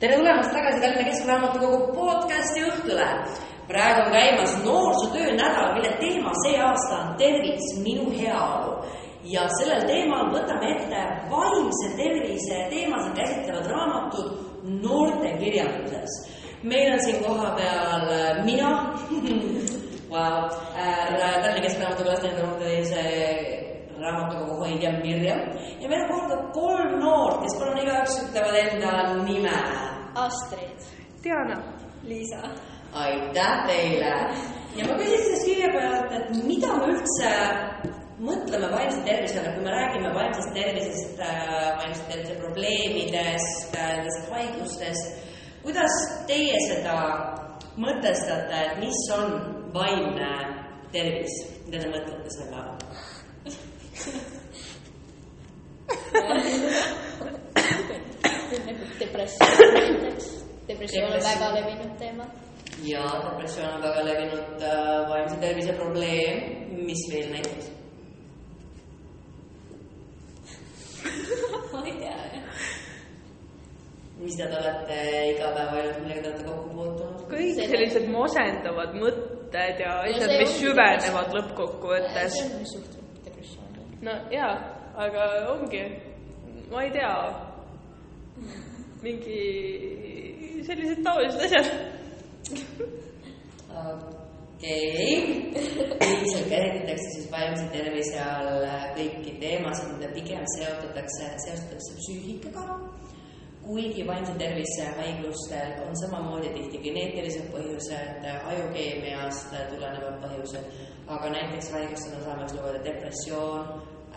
tere tulemast tagasi Tallinna Keskraamatukogu podcasti õhtule. praegu on käimas noorsootöö nädal, mille teema see aasta on tervis, minu heaolu. ja sellel teemal võtame ette vaimse tervise teemasid käsitlevad raamatud noortekirjanduses. meil on siin kohapeal mina wow. äh, Tallinna Keskraamatukogu lasteaiakohtadise raamatukogu hoidja Mirjam ja meil on ka kolm noort, kes palun igaüks ütlevad enda nime. Astrid. Diana. Liisa. aitäh teile ja ma küsin siis kõigepealt, et mida me üldse mõtleme vaimse tervisele, kui me räägime vaimsest tervisest, vaimse tervise probleemidest, nendest haigustest, kuidas teie seda mõtestate, et mis on vaimne tervis, mida te mõtlete selle all? Depressioon näiteks. depressioon on väga levinud teema. ja depressioon on väga levinud äh, vaimse tervise probleem, mis veel näiteks? ma ei tea jah. mis te olete igapäevaelus, millega te olete kokku puutunud? kõik Seda- sellised masendavad mõtted ja asjad, mis süvenevad lõppkokkuvõttes see on suht depressioon. No jaa, aga ongi, ma ei tea, mingi sellised tavalised asjad. okei üldiselt käsitletakse siis vaimse tervise all kõiki teemasid, mida pigem seotatakse, seostatakse psüühikaga. Kuigi vaimse tervise haigustel on samamoodi tihti geneetilised põhjused, ajukeemiast tulenevad põhjused, aga näiteks haigustena saame lugeda depressioon,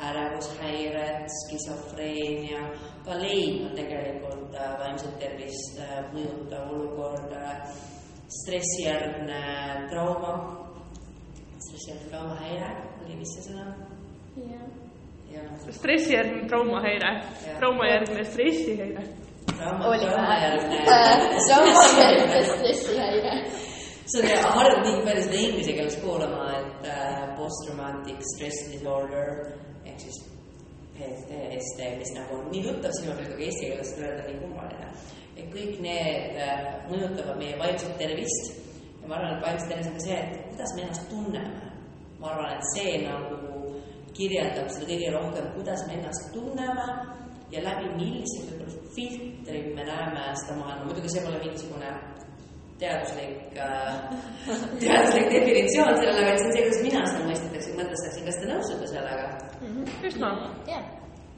ärevushäired, skisofreenia, ka leib on tegelikult äh, vaimset tervist äh, mõjutav olukord, äh, stressijärgne trauma, stressijärgne traumahäire oli vist see sõna? jah. jah. stressijärgne traumahäire, traumajärgne stressihäire. On harjunud nii seda inglise keeles kuulama, et äh, post-traumatic stress disorder ehk siis PTSD, mis nagu on nii tuttav silmapilt, aga eesti keeles seda öelda nii kummaline. et kõik need äh, mõjutavad meie vaimset tervist ja ma arvan, et vaimse tervis on ka see, et kuidas me ennast tunneme. ma arvan, et see nagu kirjeldab seda kõige rohkem, kuidas me ennast tunneme ja läbi millise filtri me näeme seda maailma, muidugi see pole mingisugune teaduslik äh,, teaduslik definitsioon sellele, vaid see on see, kuidas mina seda mõistetakse, mõtestaksin, kas te nõustute sellega? üsna, jah.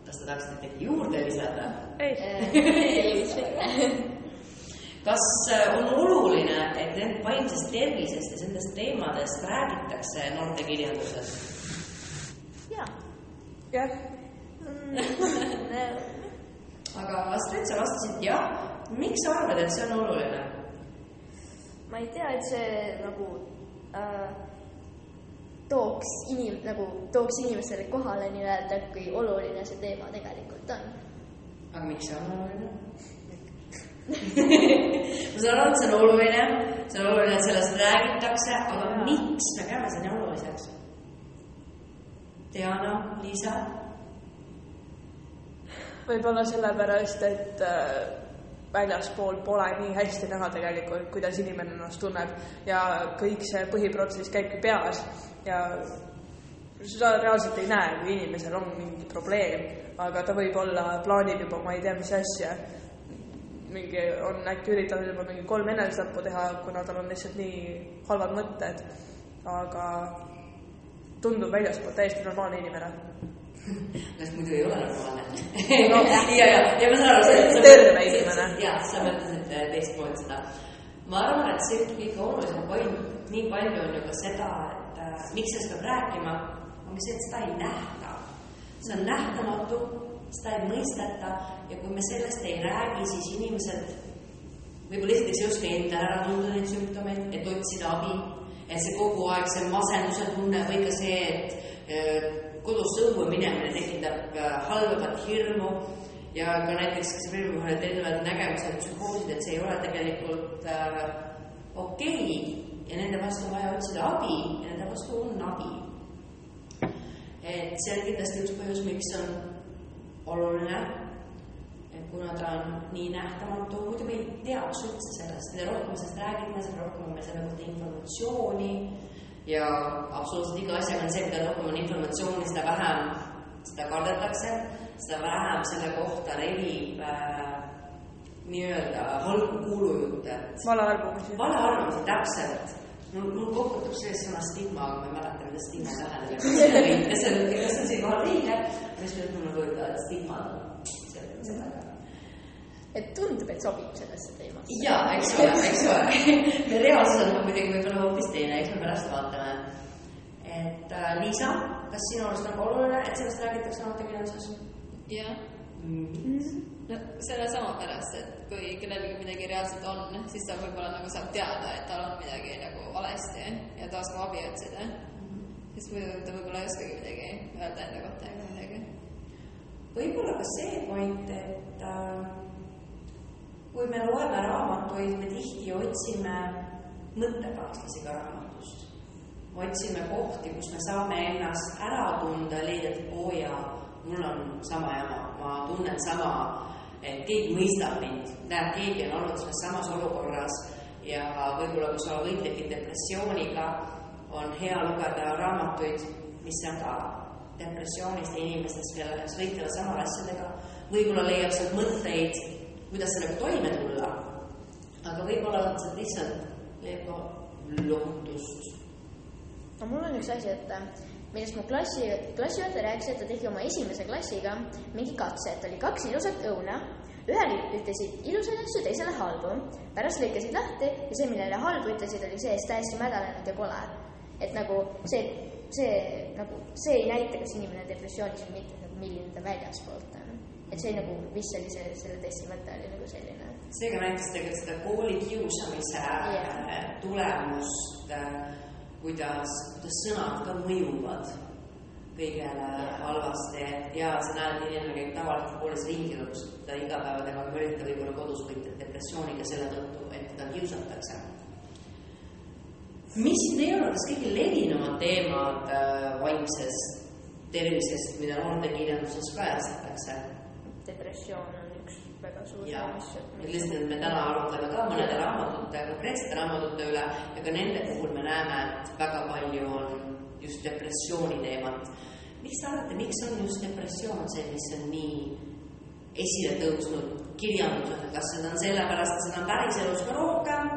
kas te tahaksite midagi juurde lisada? ei, kas äh, on oluline, et need vaimsest tervisest ja nendest teemadest räägitakse noortekirjanduses? jaa. jah, aga Astrid, sa vastasid jah. miks sa arvad, et see on oluline? ma ei tea, et see nagu äh, tooks inim-, nagu tooks inimesele kohale nii-öelda, kui oluline see teema tegelikult on. aga miks see on oluline? ma saan aru, et see on oluline, see on oluline, et sellest räägitakse, aga miks me peame seda nii oluliseks? Diana, Liisa? Võib-olla sellepärast, et äh, väljaspool pole nii hästi näha tegelikult, kuidas inimene ennast tunneb ja kõik see põhiprotsess käibki peas ja sa reaalselt ei näe, kui inimesel on mingi probleem, aga ta võib olla, plaanib juba ma ei tea, mis asja, mingi, on äkki üritanud juba mingi kolm enesetappu teha, kuna tal on lihtsalt nii halvad mõtted, aga tundub väljaspool täiesti normaalne inimene kas muidu ei ole normaalne No. ja, ja, ja ma saan aru, sa Terve inimene. jah, sa mõtlesid teistmoodi seda. ma arvan, et see kõige olulisem point, nii palju on ju ka seda, et äh, miks sellest peab rääkima, ongi see, et seda ei nähta. see on nähtamatu, seda ei mõisteta ja kui me sellest ei räägi, siis inimesed võib-olla esiteks ei oska endale ära tunda neid sümptomeid, et otsida abi, et see kogu aeg see masenduse tunne või ka see, et äh, kodus õue minemine tekitab halvemat hirmu ja ka näiteks et erinevad nägemused, psühhoosid, et see ei ole tegelikult äh, okei okay. ja nende vastu on vaja otsida abi ja nende vastu on abi. et see on kindlasti üks põhjus, miks on oluline kuna ta on nii nähtamatu, muidu me ei teaks üldse sellest, mida rohkem me sellest räägime, seda rohkem on meil selle kohta informatsiooni ja absoluutselt iga asjaga on see, mida rohkem on informatsiooni, seda vähem seda kardetakse, seda vähem selle kohta levib äh, nii-öelda halbu kuulujutte, valearvamusi. valearvamusi täpselt. mul, mul koputab see sõna stigma, aga ma ei mäleta, mida stigma tähendab. kas see on, kas see on siinkohal õige, mis mul nagu öelda, et stigma on seda. Et tundub, et sobib sellesse teemasse. jaa, eks ole, eks ole. reaalsus on muidugi võib-olla hoopis teine, eks me pärast vaatame. et äh, Liisa, kas sinu arust on oluline, et sellest räägitakse noortekirjanduses? jah, no sellesama pärast, et kui kellelgi midagi reaalselt on, siis ta võib-olla nagu saab teada, et tal on midagi nagu valesti ja ta oskab abi otsida. sest muidu ta võib-olla ei oskagi midagi öelda enda kohta ega midagi. võib-olla ka see point, et äh, kui me loeme raamatuid, me tihti otsime mõttekaaslasi ka raamatust. otsime kohti, kus me saame ennast ära tunda leida, et oo jaa, mul on sama jama, ma tunnen sama, et keegi mõistab mind, näed, keegi on olnud selles samas olukorras ja võib-olla kui sa võitledki depressiooniga, on hea lugeda raamatuid, mis on ka depressioonist ja inimestest, kes võitlevad samade asjadega, võib-olla leiab sealt mõtteid, kuidas sellega toime tulla, aga võib-olla sealt lihtsalt leiab ka lohutust. no mul on üks asi, et millest mu klassi, klassijuhataja rääkis, et ta tegi oma esimese klassiga mingi katse, et oli kaks ilusat õuna, ühele ütlesid ilusaid asju, teisele halbu, pärast lõikasid lahti ja see, millele halbu ütlesid, oli sees täiesti mädanenud ja kole. et nagu see, see nagu, see ei näita, kas inimene on depressioonis või mitte, nagu milline ta väljaspoolt on. Et see nagu, mis oli see, selle testi mõte oli nagu selline. seega näitas tegelikult seda koolikiusamise yeah. tulemust, kuidas, kuidas sõnad ka mõjuvad kõigele halvasti ja sa näed, inimene käib tavaliselt koolis ringi, ta igapäevadega ei ürita võib-olla kodus võita depressiooniga selle tõttu, et teda kiusatakse. mis teie arvates kõige levinumad teemad äh, vaimsest tervisest, mida noortekirjanduses kajastatakse? Depressioon on üks väga suur ja mis, lihtsalt me täna arutleme ka mõnede raamatute, konkreetsete raamatute üle ja ka nende puhul me näeme, et väga palju on just depressiooni teemat. miks te arvate, miks on just depressioon see, mis on nii esile tõusnud kirjanduses, kas seda on sellepärast, et seda on päriselus ka rohkem,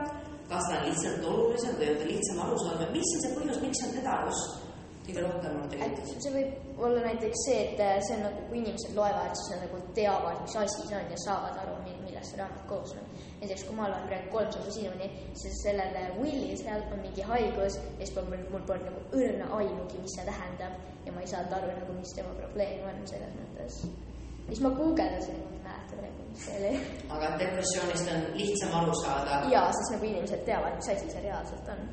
kas ta on lihtsalt olulisem või on ta lihtsam arusaadav, mis on see põhjus, miks on teda just kõige rohkem et tegelikult? see võib olla näiteks see, et äh, see on nagu, kui inimesed loevad, siis nad nagu teavad, mis asi see on ja saavad aru, millest see raamat koosneb. näiteks kui ma loen praegu Kolm sammu sinuni, siis sellele Willi seal on mingi haigus ja siis mul, mul polnud nagu õrna aimugi, mis see tähendab ja ma ei saanud aru nagu, mis tema probleem on selles mõttes. siis ma guugeldasin, ma ei mäleta praegu, mis see oli. aga depressioonist on lihtsam aru saada. jaa, sest nagu inimesed teavad, mis asi see reaalselt on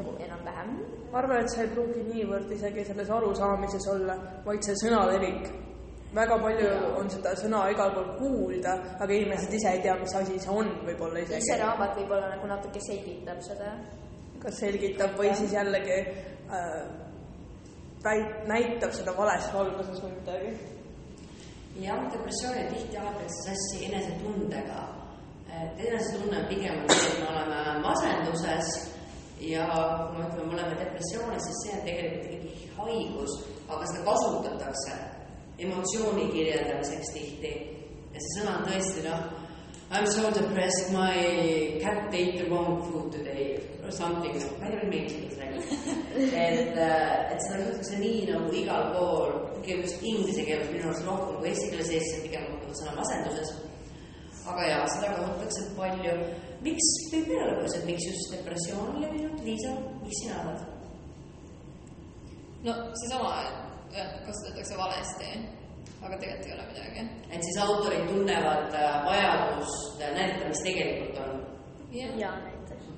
nagu enam-vähem. ma arvan, et see ei pruugi niivõrd isegi selles arusaamises olla, vaid see sõnalevik. väga palju on seda sõna igal pool kuulda, aga inimesed ise ei tea, mis asi see on, võib-olla see isegi. raamat võib-olla nagu natuke selgitab seda kas selgitab või siis jällegi äh, väit-, näitab seda vales valguses või midagi. jah, depressiooni tihti aetakse sassi enesetundega. et enesetunne on pigem see, et me oleme masenduses ja kui me ütleme, me oleme depressioonis, siis see on tegelikult ikkagi haigus, aga seda kasutatakse emotsiooni kirjeldamiseks tihti. ja see sõna on tõesti noh, I m so depressed, my cat ate the wrong food today or something, ma ei tea, mis keeles räägib. et, et seda kasutatakse nii nagu igal pool, pigem just inglise keeles minu arust rohkem kui eesti keeles, Eestis pigem kasutatakse sõna masenduses. aga jaa, seda kasutatakse palju. miks, võib veel olla põhjus, et miks just depressioon on levinud, Liisa, mis sina arvad? no seesama, et kasutatakse valesti, aga tegelikult ei ole midagi. et siis autorid tunnevad vajadust näidata, mis tegelikult on. jah, ja näiteks.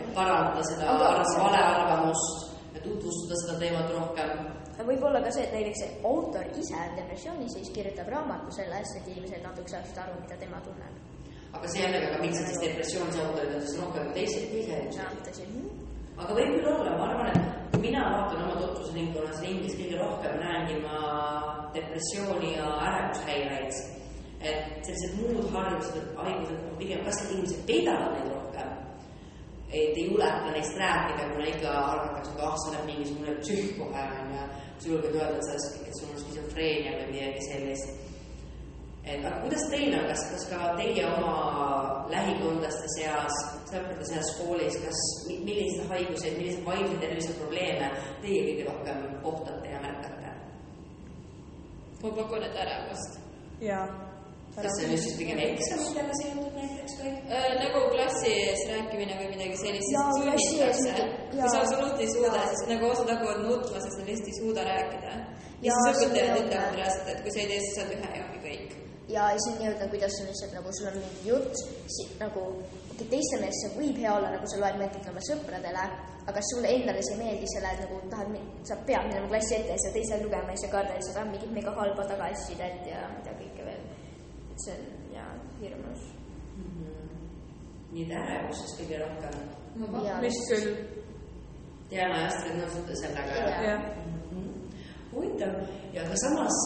et parandada seda Aga valearvamust ja tutvustada seda teemat rohkem võib-olla ka see, et näiteks see autor ise on depressioonis ja siis kirjutab raamatu sellest, et inimesed natuke saaksid aru, mida tema tunneb. Aga see jällegi, aga miks siis depressioonis autorid on siis rohkem kui teised, teised aga võib küll olla, ma arvan, et kui mina vaatan oma tutvusringkonnas ringis, kõige rohkem näengi ma depressiooni ja ärevushäireid. et sellised muud harjumused, haigused on pigem kas need inimesed peidavad neid rohkem, et ei juleta neist rääkida, kuna ikka arvatakse, et ah, sa oled mingisugune psühh kohe onju. sa julged öelda, et sa oled, sul on skisofreenia või midagi sellist et aga kuidas teil on, kas, kas ka teie oma lähikondlaste seas, sõprade seas koolis, kas milliseid haiguseid, milliseid vaimse tervise probleeme teie kõige rohkem kohtate ja märkate? ma pakun, et ärevust. jaa. kas see on just siis pigem eksamitega seotud näiteks või? Äh, nagu klassi ees rääkimine või midagi sellist, siis sunnitakse. kui sa absoluutselt ei suuda, siis nagu osad hakkavad nutma, sest nad lihtsalt ei suuda rääkida. ja siis õpetajad ütlevad reaalselt, et kui sa ei tee, siis saad ühe ja ongi kõik. Ja siis nii-öelda, kuidas on lihtsalt nagu sul on mingi jutt si- nagu, okay, teiste meelest see võib hea olla, nagu sa loed näiteks oma sõpradele, aga sulle endale see ei meeldi, sa lähed nagu tahad, sa pead minema klassi ette ja sa teisele lugema ja sa kardad, et sa saad mingit mega halba tagasisidet ja mida kõike veel. et see on jaa, hirmus. nii et ärevusest kõige rohkem. Vist küll, Diana ja Astrid nõustute sellega? Jah. huvitav ja aga samas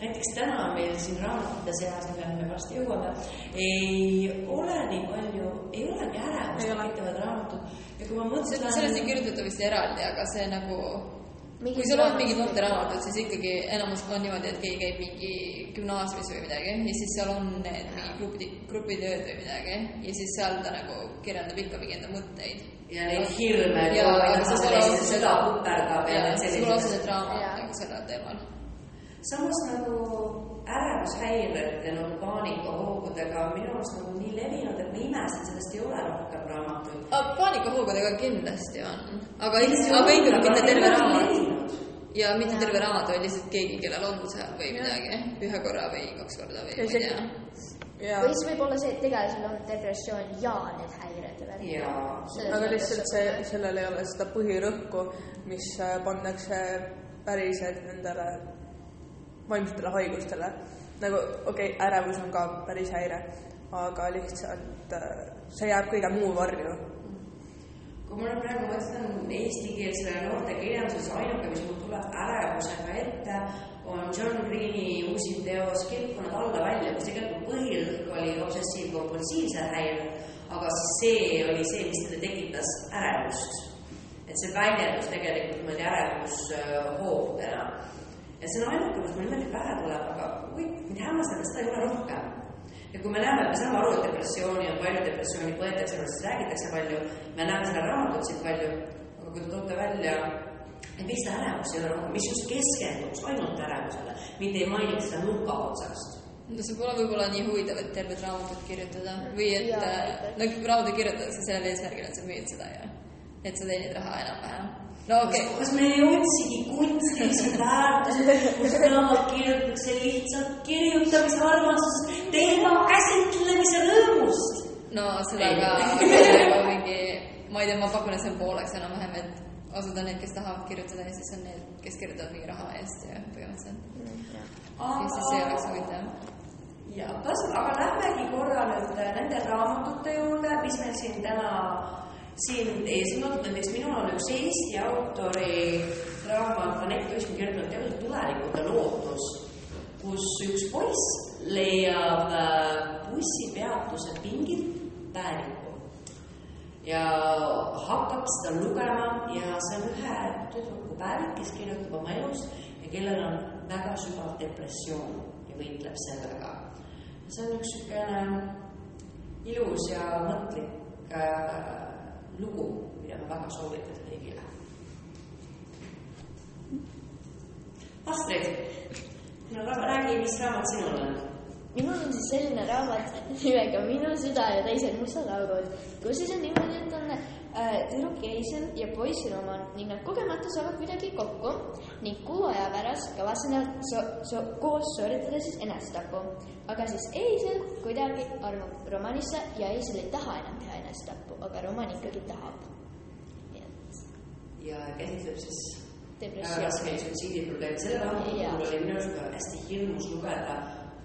näiteks täna meil siin raamatute seas, milleni me varsti jõuame, ei ole nii palju, ei olegi ärevust Ei ole. tekitavad raamatud ja kui ma mõtlen. sellest ei kirjutata vist eraldi, aga see nagu Mingi kui sa loed raamat- mingit noorteraamatut, siis ikkagi enamus on niimoodi, et keegi käib mingi gümnaasiumis või midagi ja siis seal on need mingi grupid, grupitööd või midagi ja siis seal ta nagu kirjeldab ikka mingi enda mõtteid. ja neid hirme, oo, aga pole teist otseselt- süda puterdab ja ja need see pole otseselt raamat nagu sellel teemal. Samas nagu ärevushäired ja nagu paanikahoogudega on minu arust nagu nii levinud, et ma imestan, sellest ei ole rohkem raamatuid. paanikahoogudega kindlasti on, aga aga ikka mitte terve raamat. ja mitte terve raamat, vaid lihtsalt keegi, kellel on seal või midagi, ühe korra või kaks korda või Ja ma ei see- tea. või siis võib olla see, et tegelasel on depressioon ja need häired veel. jaa. aga lihtsalt see, sellel ei ole seda põhirõhku, mis äh, pannakse päriselt nendele vaimsetele haigustele. nagu okei okay,, ärevus on ka päris häire, aga lihtsalt äh, see jääb kõige muu varju. kui ma nüüd praegu mõtlen eestikeelsele noortekirjanduses, ainuke, mis mul tuleb ärevusega ette, on John Greeni uusim teos Kilpkonnad alla välja, kus tegelikult põhirõhk oli obsessiivkompulsiivsed häired, aga see oli see, mis talle tekitas ärevust. et see väljendus tegelikult niimoodi ärevushoogudena. Ja see on ainuke, mis mul niimoodi pähe tuleb, aga huvitav, mind hämmastab, et seda ei ole rohkem ja kui me näeme, me saame aru, et depressiooni on palju, depressiooni põetakse, sellest räägitakse palju, me näeme seda raamatut palju, aga kui te toote välja, et miks seda ärevust ei ole rohkem, mis just keskenduks ainult ärevusele, mitte ei mainiks seda nurga otsast. no see pole võib-olla nii huvitav, et tervet raamatut kirjutada. Või et Jaa, äh, no raamatut kirjutatakse sellel eesmärgil, et sa müüd seda ju, et sa teenid raha enam-vähem. okay., kas me ei otsigi kunstilisi väärtusi, kus raamat kirjutatakse lihtsalt kirjutamise armastusest, teema käsitlemise rõõmust? no seda ka nagu mingi, ma ei tea, ma pakun, et see on pooleks enam-vähem, et osad on need, kes tahavad kirjutada ja siis on need, kes kirjutavad mingi raha eest ja põhimõtteliselt. ja siis see oleks huvitav. ja kas, aga lähmegi korra nüüd nende raamatute juurde, mis meil siin täna siin olnud, näiteks minul on üks Eesti autori raamat, Anett on kirjutanud Teaduse tulevikute lootus, kus üks poiss leiab bussipeatuse pingilt päeviku ja hakkab seda lugema ja see on ühe tüdruku päevik, kes kirjutab oma elust ja kellel on väga sügav depressioon ja võitleb sellega. see on üks niisugune ilus ja mõtlik äh, lugu, mida ma väga soovitan kõigile. Astrid, räägi, mis raamat sinul on? minul on siis selline raamat nimega Minu süda ja teised mustad augud, kus siis on niimoodi, et on äh, tüdruk Eisel ja poiss Roman ning nad kogemata saavad kuidagi kokku ning kuu aja pärast kavatsevad so, so, koos sooritada siis enesetapu. aga siis Eisel kuidagi armub Romanisse ja Eisel ei taha enam teha enesetapu, aga Roman ikkagi tahab. nii et ja käsitleb siis väga depressioon. raskeid suitsiidiprobleeme. selle raamatu puhul oli minu arust ka hästi hirmus lugeda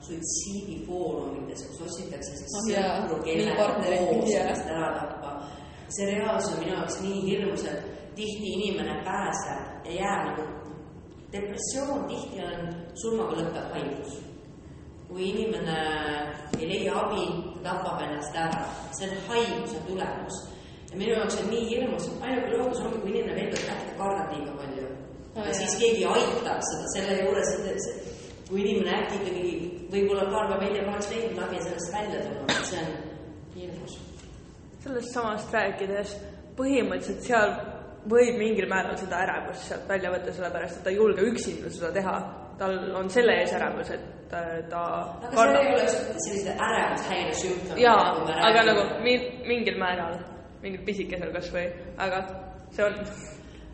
suitsiidifoorumites, kus otsitakse siis sõpru, kelle koos ennast ära tappa. see reaalsus on minu jaoks nii hirmus, et tihti inimene pääseb ja jääb nagu, depressioon tihti on surmaga lõppev haigus. kui inimene ei leia abi, tapab ennast ära. see on haiguse tulemus. ja minu jaoks on nii hirmus, ainuke lootus ongi, kui inimene veel peab äkki kardab liiga palju. Aa, ja siis keegi aitab seda selle juures, kui inimene äkki ikkagi võib-olla paar päeva hiljem oleks leidnud abi ja sellest välja tulnud, et see on hirmus. sellest samast rääkides, põhimõtteliselt seal võib mingil määral seda ärevust sealt välja võtta, sellepärast et ta ei julge üksinda seda teha. Tal on selle ees ärevus, et äh, ta aga seal ei ole sellised ärevushäire sümptomid. jaa, aga nagu mi- mingil määral, mingil pisikesel kasvõi, aga see on,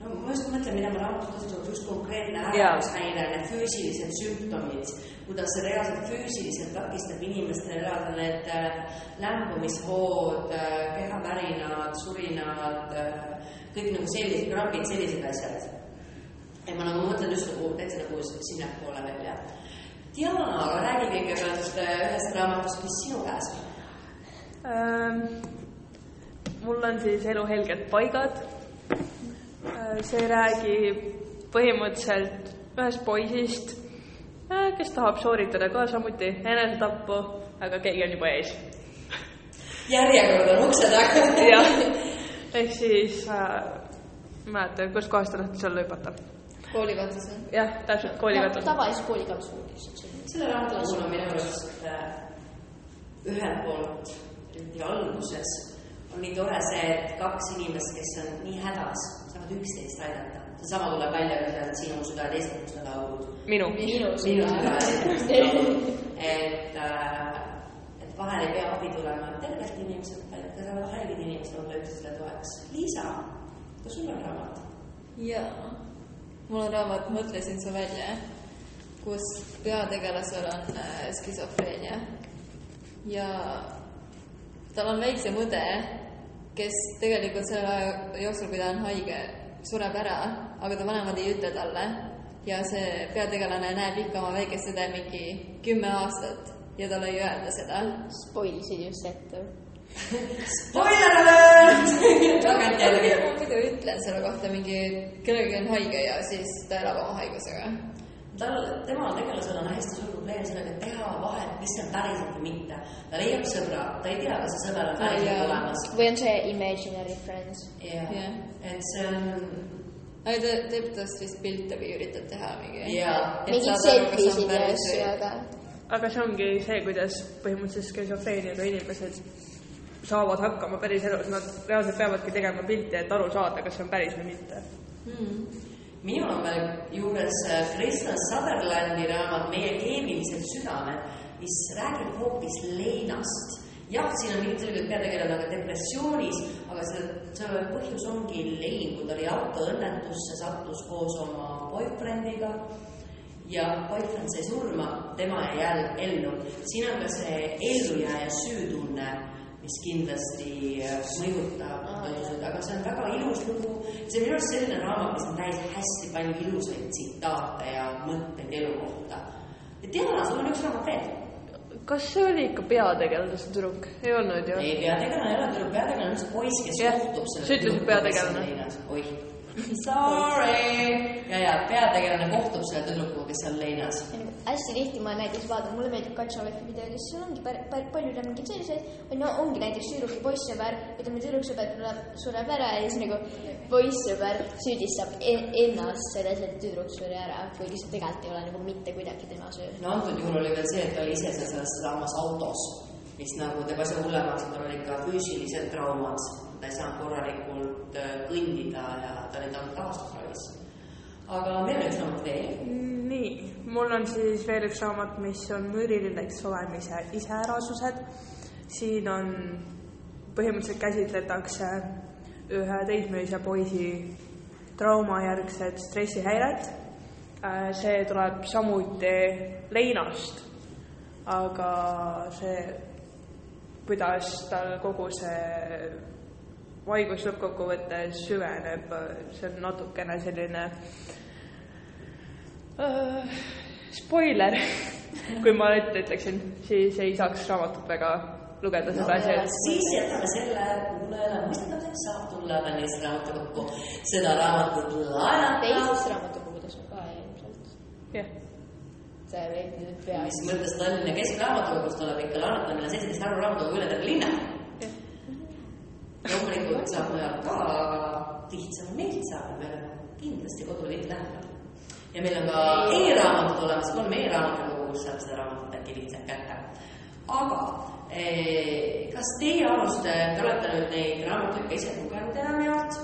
no ma just mõtlen, mida ma raamatus ütlen, just konkreetne ärevushäire, need füüsilised sümptomid, kuidas see reaalselt füüsiliselt takistab inimestel elada, need äh, lämbumisvood, kehavärinad, surinad, kõik nagu sellised krambid, sellised asjad. Ja ma nagu mõtlen just nagu täitsa nagu sinnapoole välja. Diana, räägi kõigepealt äh, ühest raamatust, mis sinu käes on. ähm, mul on siis Eluhelged paigad. see räägib põhimõtteliselt ühest poisist, kes tahab sooritada ka samuti enesetappu, aga keegi on juba ees järjekord on ukse taga. jah, ehk siis äh, mäleta, kustkohast te tahate seal hüpata. Koolikatus on. jah, täpselt koolikatus. tavalises koolikatsus lihtsalt selline. selle raamatu puhul on minu arust äh, ühelt poolt eriti alguses on nii tore see, et kaks inimest, kes on nii hädas, saavad üksteist aidata. seesama tuleb välja ka sealt sinu süda ja teiste süda augud. minu. minu minu süda ja süda. teiste augud. et äh,, et vahel ei pea abi tulema tervelt inimeselt, vaid ka saavad haiged inimesed olla üksteisele toeks. Liisa, kas sul on raamat? jaa, mul on raamat Mõtlesin su välja, kus peategelasel on äh, skisofreenia. Ja tal on väiksem õde, kes tegelikult selle aja jooksul, kui ta on haige, sureb ära, aga ta vanemad ei ütle talle. Ja see peategelane näeb ikka oma väikest õde mingi kümme aastat ja talle ei öelda seda. Spoilisid just ette. Spoiler alert! tagantjärgi. ma muidu ütlen selle kohta mingi, kellelgi on haige ja siis ta elab oma haigusega. tal, tema tegelasel on hästi suur probleem sellega, et teha vahet, mis on päriselt või mitte. ta leiab sõbra, ta ei tea, kas see sõber on päriselt olemas. või on see imaginary friends? jah et see on, aga ta teeb tast vist pilte või üritab teha mingi. mingid selfisid ja asju, aga aga see ongi see, kuidas põhimõtteliselt skisofreeniaga inimesed saavad hakkama päris elus, nad reaalselt peavadki tegema pilte, et aru saada, kas see on päris või mitte. minul on veel juures äh, Kristen Sutherlandi raamat Meie keemilised südamed, mis räägib hoopis leinast. jah, siin on ilmselgelt peategelane ka depressioonis, aga see, selle põhjus ongi lein, kui ta oli autoõnnetusse, sattus koos oma boyfriendiga ja boyfriend sai surma, tema jäi jälle ellu. siin on ka see ellujääja süütunne, mis kindlasti äh, mõjutab aga see on väga ilus lugu. see on minu arust selline raamat, mis on täis hästi palju ilusaid tsitaate ja mõtteid elu kohta. ja Diana, sul on üks raamat veel. kas see oli ikka peategelase tüdruk? ei olnud ju? ei, peategelane ei ole tüdruk, peategelane on üks poiss, kes Jah, kohtub selle sa ütlesid peategelane. oih, sorry. ja, ja peategelane kohtub selle tüdrukuga, kes on leinas hästi tihti ma näiteks vaatan, mulle meeldib Katšalevi videod ja siis ongi palju on mingeid selliseid, või no ongi näiteks tüdruk ja poissõber, ütleme tüdruksõber tuleb, sureb ära ja siis nagu poissõber süüdistab en, ennast selles, et tüdruk suri ära, kuigi see tegelikult ei ole nagu mitte kuidagi tema süü. no antud juhul oli veel see, et ta oli ise seal selles samas autos, mis nagu teeb asja hullemaks, et tal olid ka füüsilised traumad, ta ei saanud korralikult äh, kõndida ja ta oli olnud taastusravis. aga meil on üks raamat veel. nii, mul on siis veel üks raamat, mis on müürililleks olemise iseärasused. siin on, põhimõtteliselt käsitletakse ühe teismelise poisi traumajärgset stressihäiret. see tuleb samuti leinast, aga see, kuidas tal kogu see haigus lõppkokkuvõttes süveneb, see on natukene selline uh, spoiler, kui ma ette ütleksin, siis ei saaks raamatut väga lugeda sedasi, et siis jätame selle kuulajale mõistmiseks, saab tulla Tallinnasse raamatukokku seda raamatut laenata. teistes raamatukogudes on ka ilmselt. jah, see võib nüüd pea mis mõttes Tallinna Keskraamatukogust tuleb ikka laenutamine seitseteist arvu raamatukogu üle terve linna. loomulikult saab mujal ka, aga lihtsam meilt saada, me oleme kindlasti koduliit lähemal. ja meil on ka e-raamatud olemas, kolm e-raamatukogu, kus saab seda raamatut äkki lihtsalt kätte. aga eh, kas teie arust, te olete nüüd neid raamatuid ka ise lugenud enamjaolt,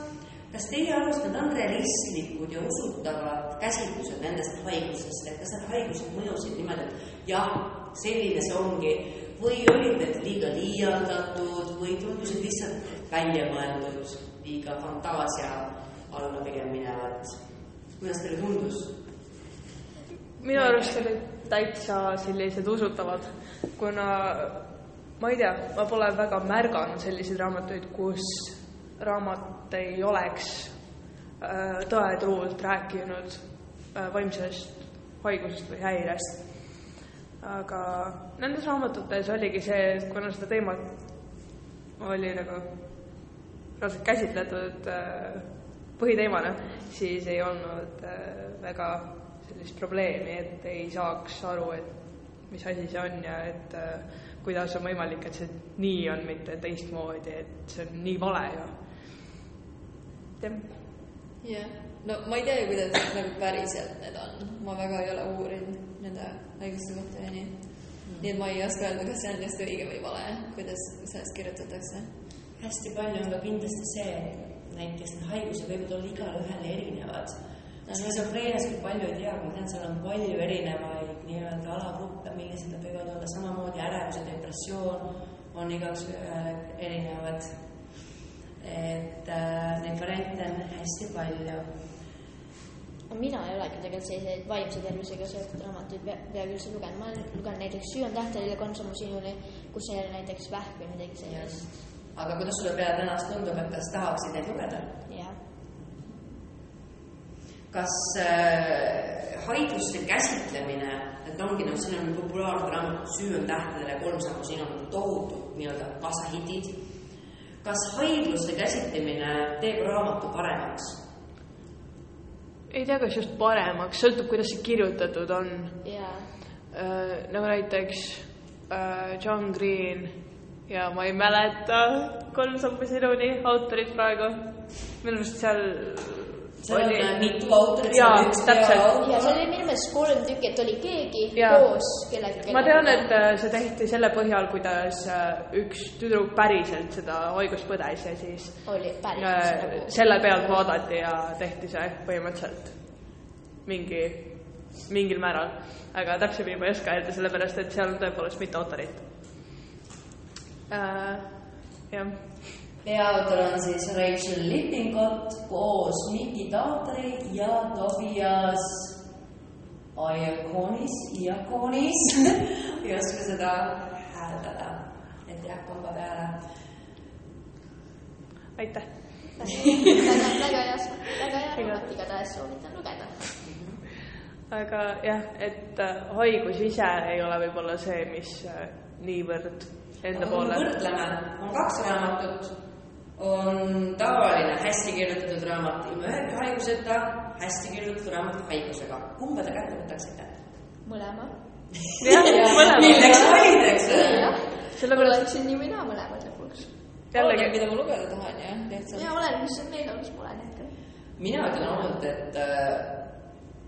kas teie arust need on realistlikud ja usutavad käsitlused nendest haigustest, et kas need haigused mõjusid niimoodi, et jah, selline see ongi või olid need liiga liialdatud või tundusid lihtsalt välja mõeldud, liiga fantaasia alla pigem minevad. kuidas teile tundus? minu arust olid täitsa sellised usutavad, kuna ma ei tea, ma pole väga märganud selliseid raamatuid, kus raamat ei oleks äh, tõetruult rääkinud äh, vaimsest haigusest või häirest. Aga nendes raamatutes oligi see, et kuna seda teemat oli nagu raudselt käsitletud äh, põhiteemana, siis ei olnud äh, väga sellist probleemi, et ei saaks aru, et mis asi see on ja et äh, kuidas on võimalik, et see nii on, mitte teistmoodi, et see on nii vale ja jah, jah, no ma ei tea ju, kuidas nagu päriselt need on, ma väga ei ole uurinud nende haiguste kohta ja nii. nii et ma ei oska öelda, kas see on just õige või vale, kuidas sellest kirjutatakse. hästi palju on ka kindlasti see, et näiteks need haigused võivad olla igale ühele erinevad. skisofreeniast kui palju ei tea, aga ma tean, seal on palju erinevaid nii-öelda alagruppe, millised nad võivad olla, samamoodi ärevus ja depressioon on igaüks ühele erinevad. et äh, neid variante on hästi palju. Mina ei olegi tegelikult selliseid vaimse tervisega seotud raamatuid pea- peaaegu üldse lugenud, ma olen lugenud näiteks Süü on kolm sammu sinuni, kus ei ole näiteks vähk või midagi sellist. aga kuidas sulle peale tänast tundub, et kas tahaksid neid lugeda? jah, kas äh, haiguste käsitlemine, et ongi noh, siin on populaarsed raamatud Süü on kolm sammu siin on tohutud nii-öelda kasahitid. kas haiguste käsitlemine teeb raamatu paremaks? Ei tea, kas just paremaks, sõltub, kuidas see kirjutatud on ja äh,. nagu näiteks äh, John Green ja ma ei mäleta kolm sammu sinuni autorit praegu. minu arust seal on äh, mitu autorit, seal on üks täpselt. peaautor. ja seal oli minu meelest kolm tükki, et oli keegi Jaa. koos kellegagi. ma tean, et äh, see tehti selle põhjal, kuidas äh, üks tüdruk päriselt seda haigust põdes ja siis oli päris äh, selle pealt vaadati ja tehti see põhimõtteliselt mingi, mingil määral. aga täpsemini ma ei oska öelda, sellepärast et seal on tõepoolest mitu autorit äh,. jah, peaautor on siis Rachel Lippingot koos Miki Taatri ja Tobias Iakonis, Iakonis, ei oska seda hääldada, et jääb kamba peale. Aitäh. väga, hea, väga hea raamat, igatahes soovitan lugeda. aga jah, et äh, haigus ise ei ole võib-olla see, mis äh, niivõrd enda poole võrdleme, on kaks raamatut, on tavaline hästi kirjutatud raamat ilma ühegi haiguseta, hästi kirjutatud raamat haigusega. kumba te kätte võtaksite? mõlema. milleks valida, eks ole? sellepärast oleksin nii või naa mõlemad lõpuks. jällegi mida ma lugeda tahan jah, lihtsalt. ja oleneb, mis on neil, mis pole hetkel. mina ütlen ausalt, et äh,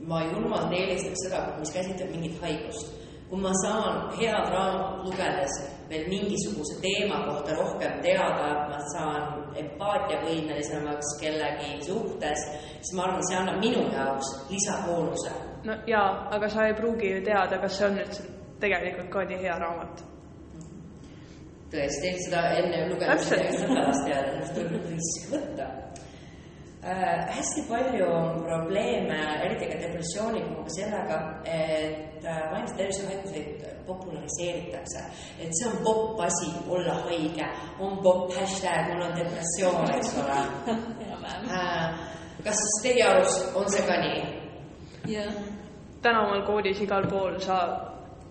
ma julmalt eelistaks seda, mis käsitleb mingit haigust. Kui ma saan head raamatut lugedes veel mingisuguse teema kohta rohkem teada, ma saan empaatiavõimelisemaks kellegi suhtes, siis ma arvan, see annab minu jaoks lisaboonuse. no jaa, aga sa ei pruugi ju teada, kas see on üldse tegelikult ka nii hea raamat. tõesti, seda enne lugemist ja seda pärast teada, sellest tuleb risk võtta äh,. hästi palju on probleeme, eriti ka depressiooniga, ka sellega, et äh, vaimse tervise haiguseid populariseeritakse. et see on popp asi olla haige, on popp hashtag mul on depressioon, eks ole äh,. kas teie arust on see ka nii? jah, tänaval koolis igal pool sa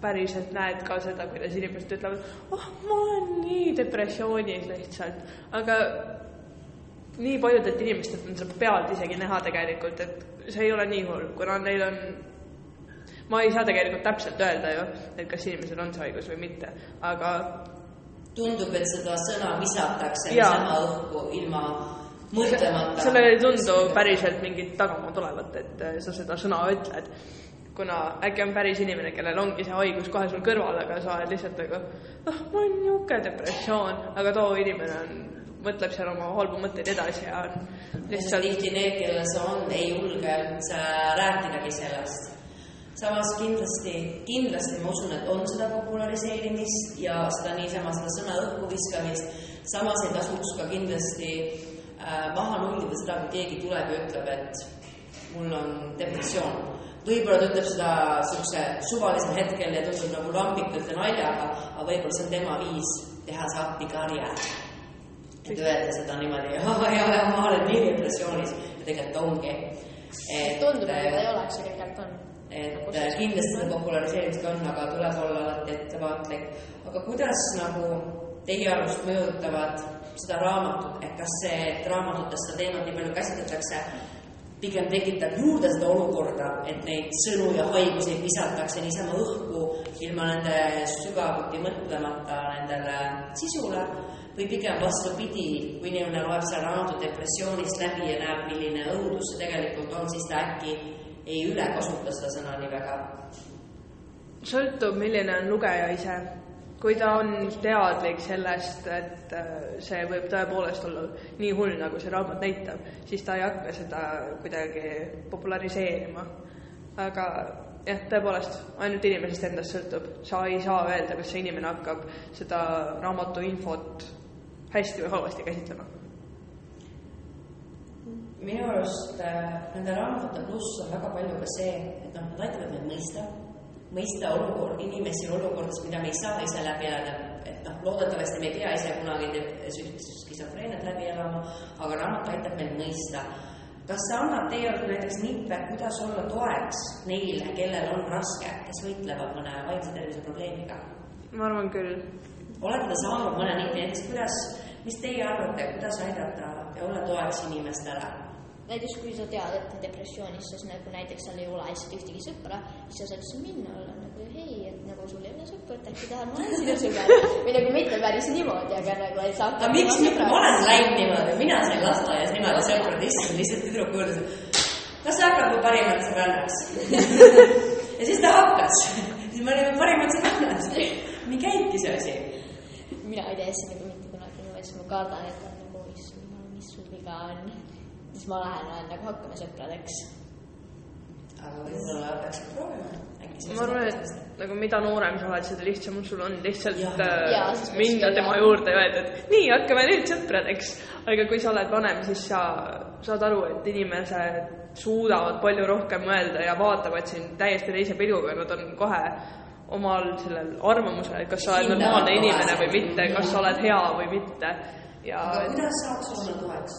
päriselt näed ka seda, kuidas inimesed ütlevad, oh, ma olen nii depressioonis lihtsalt, aga nii paljudelt inimestelt on seda pealt isegi näha tegelikult, et see ei ole nii hull, kuna neil on ma ei saa tegelikult täpselt öelda ju, et kas inimesel on see haigus või mitte, aga tundub, et seda sõna visatakse niisama õhku ilma mõtlemata. sellel ei tundu päriselt mingit tagamaad olevat, et äh, sa seda sõna ütled. kuna äkki on päris inimene, kellel ongi see haigus kohe sul kõrval, aga sa oled lihtsalt nagu noh, mul on niisugune depressioon, aga too inimene on, mõtleb seal oma halbu mõtteid edasi ja on lihtsalt tihti need, kellel see on, ei julge üldse rääkidagi sellest. samas kindlasti, kindlasti ma usun, et on seda populariseerimist ja seda niisama seda sõna õhku viskamist. samas ei tasuks ka kindlasti äh, maha nullida seda, kui keegi tuleb ja ütleb, et mul on depressioon. võib-olla ta ütleb seda niisuguse suvalisel hetkel ja tundub nagu lambikalt ja naljaga, aga võib-olla see on tema viis teha see appikarje et öelda seda niimoodi, ja, ja ma olen nii depressioonis ja tegelikult ongi. tundub, et ei oleks, aga tegelikult on. et äh, kindlasti populariseerimist on, aga tuleb olla alati ettevaatlik. aga kuidas nagu teie arust mõjutavad seda raamatut, et kas see, et raamatutes seda teemat nii palju käsitletakse, pigem tekitab juurde seda olukorda, et neid sõnu ja haigusi visatakse niisama õhku ilma nende sügavuti mõtlemata nendele sisule või pigem vastupidi, kui inimene loeb selle raamatu depressioonist läbi ja näeb, milline õudus see tegelikult on, siis ta äkki ei ülekasuta seda sõna nii väga. sõltub, milline on lugeja ise. kui ta on teadlik sellest, et see võib tõepoolest olla nii hull, nagu see raamat näitab, siis ta ei hakka seda kuidagi populariseerima. aga jah, tõepoolest, ainult inimesest endast sõltub. sa ei saa öelda, kas see inimene hakkab seda raamatu infot hästi või halvasti käsitlema. minu arust äh, nende raamatute pluss on väga palju ka see, et noh, nad aitavad meid mõista, mõista olukord, inimesi olukordas, mida me ei saa ise läbi elada, et noh, loodetavasti me ei pea ise kunagi skisofreeniat läbi elama, aga raamat aitab meil mõista. kas see annab teie arvates näiteks nippe, kuidas olla toeks neile, kellel on raske, kes võitlevad mõne vaimse tervise probleemiga? ma arvan küll. olete te saanud mõne nipi, näiteks kuidas, mis teie arvate, kuidas aidata ja olla toeks inimestele? näiteks kui sa tead, et depressioonis, siis nagu näiteks seal ei ole lihtsalt ühtegi sõpra, siis sa saad siis minna olla nagu hei, et nagu sul ei ole sõpra, et äkki tahad, ma olen sinu sõber. või nagu mitte päris niimoodi, aga nagu, et sa aga miks mitte, ma olen läinud niimoodi, mina sain lasteaias niimoodi sõprade istun lihtsalt tüdruk juures. kas sa hakkad mu parimaks sõbrannaks? ja siis ta hakkas, siis me olime parimad sõbrannad. nii käibki see asi. mina ei tee seda nagu mitte kunagi niimoodi, siis ma kardan, et on nagu, issand mis sul viga on. siis ma lähen, olen nagu hakkame sõpradeks. aga võib-olla peaksid proovima. ma arvan, et nagu mida noorem sa oled, seda lihtsam sul on lihtsalt Jah. äh, siis minna peaks tema küll, juurde ja öelda, et nii, hakkame nüüd sõpradeks. aga kui sa oled vanem, siis sa saad aru, et inimesed suudavad palju rohkem mõelda ja vaatavad sind täiesti teise pilguga, nad on kohe omal sellel arvamusel, et kas sa oled normaalne inimene või mitte, kas sa oled hea või mitte. ja aga kuidas saaks olla toeks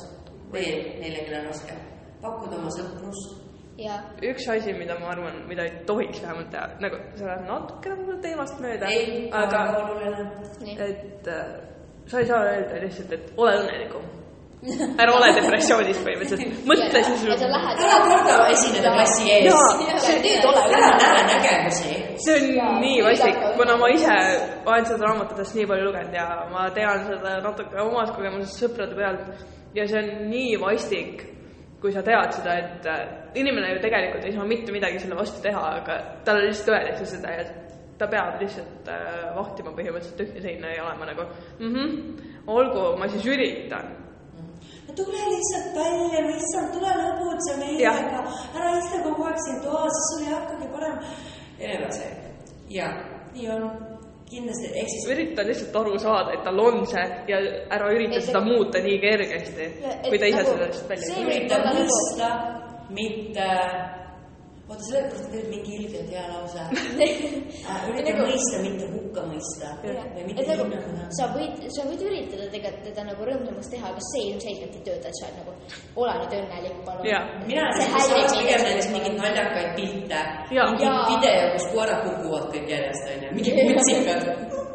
veel neile, kellel on raske? pakkuda oma sõprust. ja üks asi, mida ma arvan, mida ei tohiks vähemalt teha, nagu sa lähed natukene võib-olla teemast mööda, ei, aga oluline. et äh, sa ei saa öelda lihtsalt, et ole õnnelikum. ära ole depressioonis põhimõtteliselt, mõtle siis. ja ära karda esineda klassi ees. Jaa. tee tole. ära näe nägemusi. see on Jaa, nii vastik kuna ma ise olen seda raamatutest nii palju lugenud ja ma tean seda natuke omast kogemusest sõprade pealt ja see on nii vastik, kui sa tead seda, et äh, inimene ju tegelikult ei saa mitte midagi selle vastu teha, aga talle lihtsalt öeldakse seda ja ta peab lihtsalt äh, vahtima põhimõtteliselt ühte seina ja olema nagu mhmh, olgu, ma siis üritan tule lihtsalt välja, issand, tule lõbutse meiega, ära istu kogu aeg siin toas, sul ei hakkagi parem. ja nii edasi. ja nii on, kindlasti, ehk siis ürita lihtsalt aru saada, et tal on see ja ära ürita Et- seda muuta nii kergesti kui ta ise nagu sellest välja see- ei tule. ürita võib olla mõista, mitte, oota, sellepärast tegelikult mingi ilgelt hea lause. ürita Nagu- mõista, mitte hukka mõista. Nagu sa võid, sa võid üritada tegelikult teda nagu rõõmsamaks teha, aga see ilmselgelt ei tööta, et sa oled nagu, ole nüüd õnnelik, palun. Mina näiteks saaks pigem nendest mingeid naljakaid pilte, mingi video, kus koerad kukuvad kõik järjest onju, mingi kutsikad,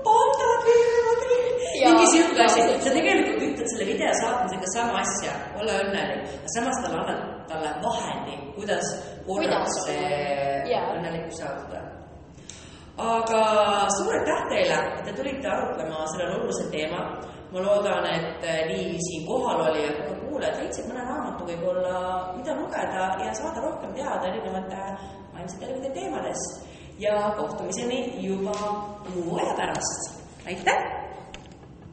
pandad Jaa. mingi siuke asi, sa tegelikult ütled selle video saatmisega sama asja, ole õnnelik, aga samas talle annad talle vahendi, kuidas Kuidas see õnnelikkus saavutada. aga suur aitäh teile, et te tulite arutlema sellel olulisel teemal. ma loodan, et nii siin kohalolijad kui ka kuulajad leidsid mõne raamatu võib-olla, mida lugeda ja saada rohkem teada erinevate vaimse tervise teemadest. ja kohtumiseni juba kuu aja pärast. aitäh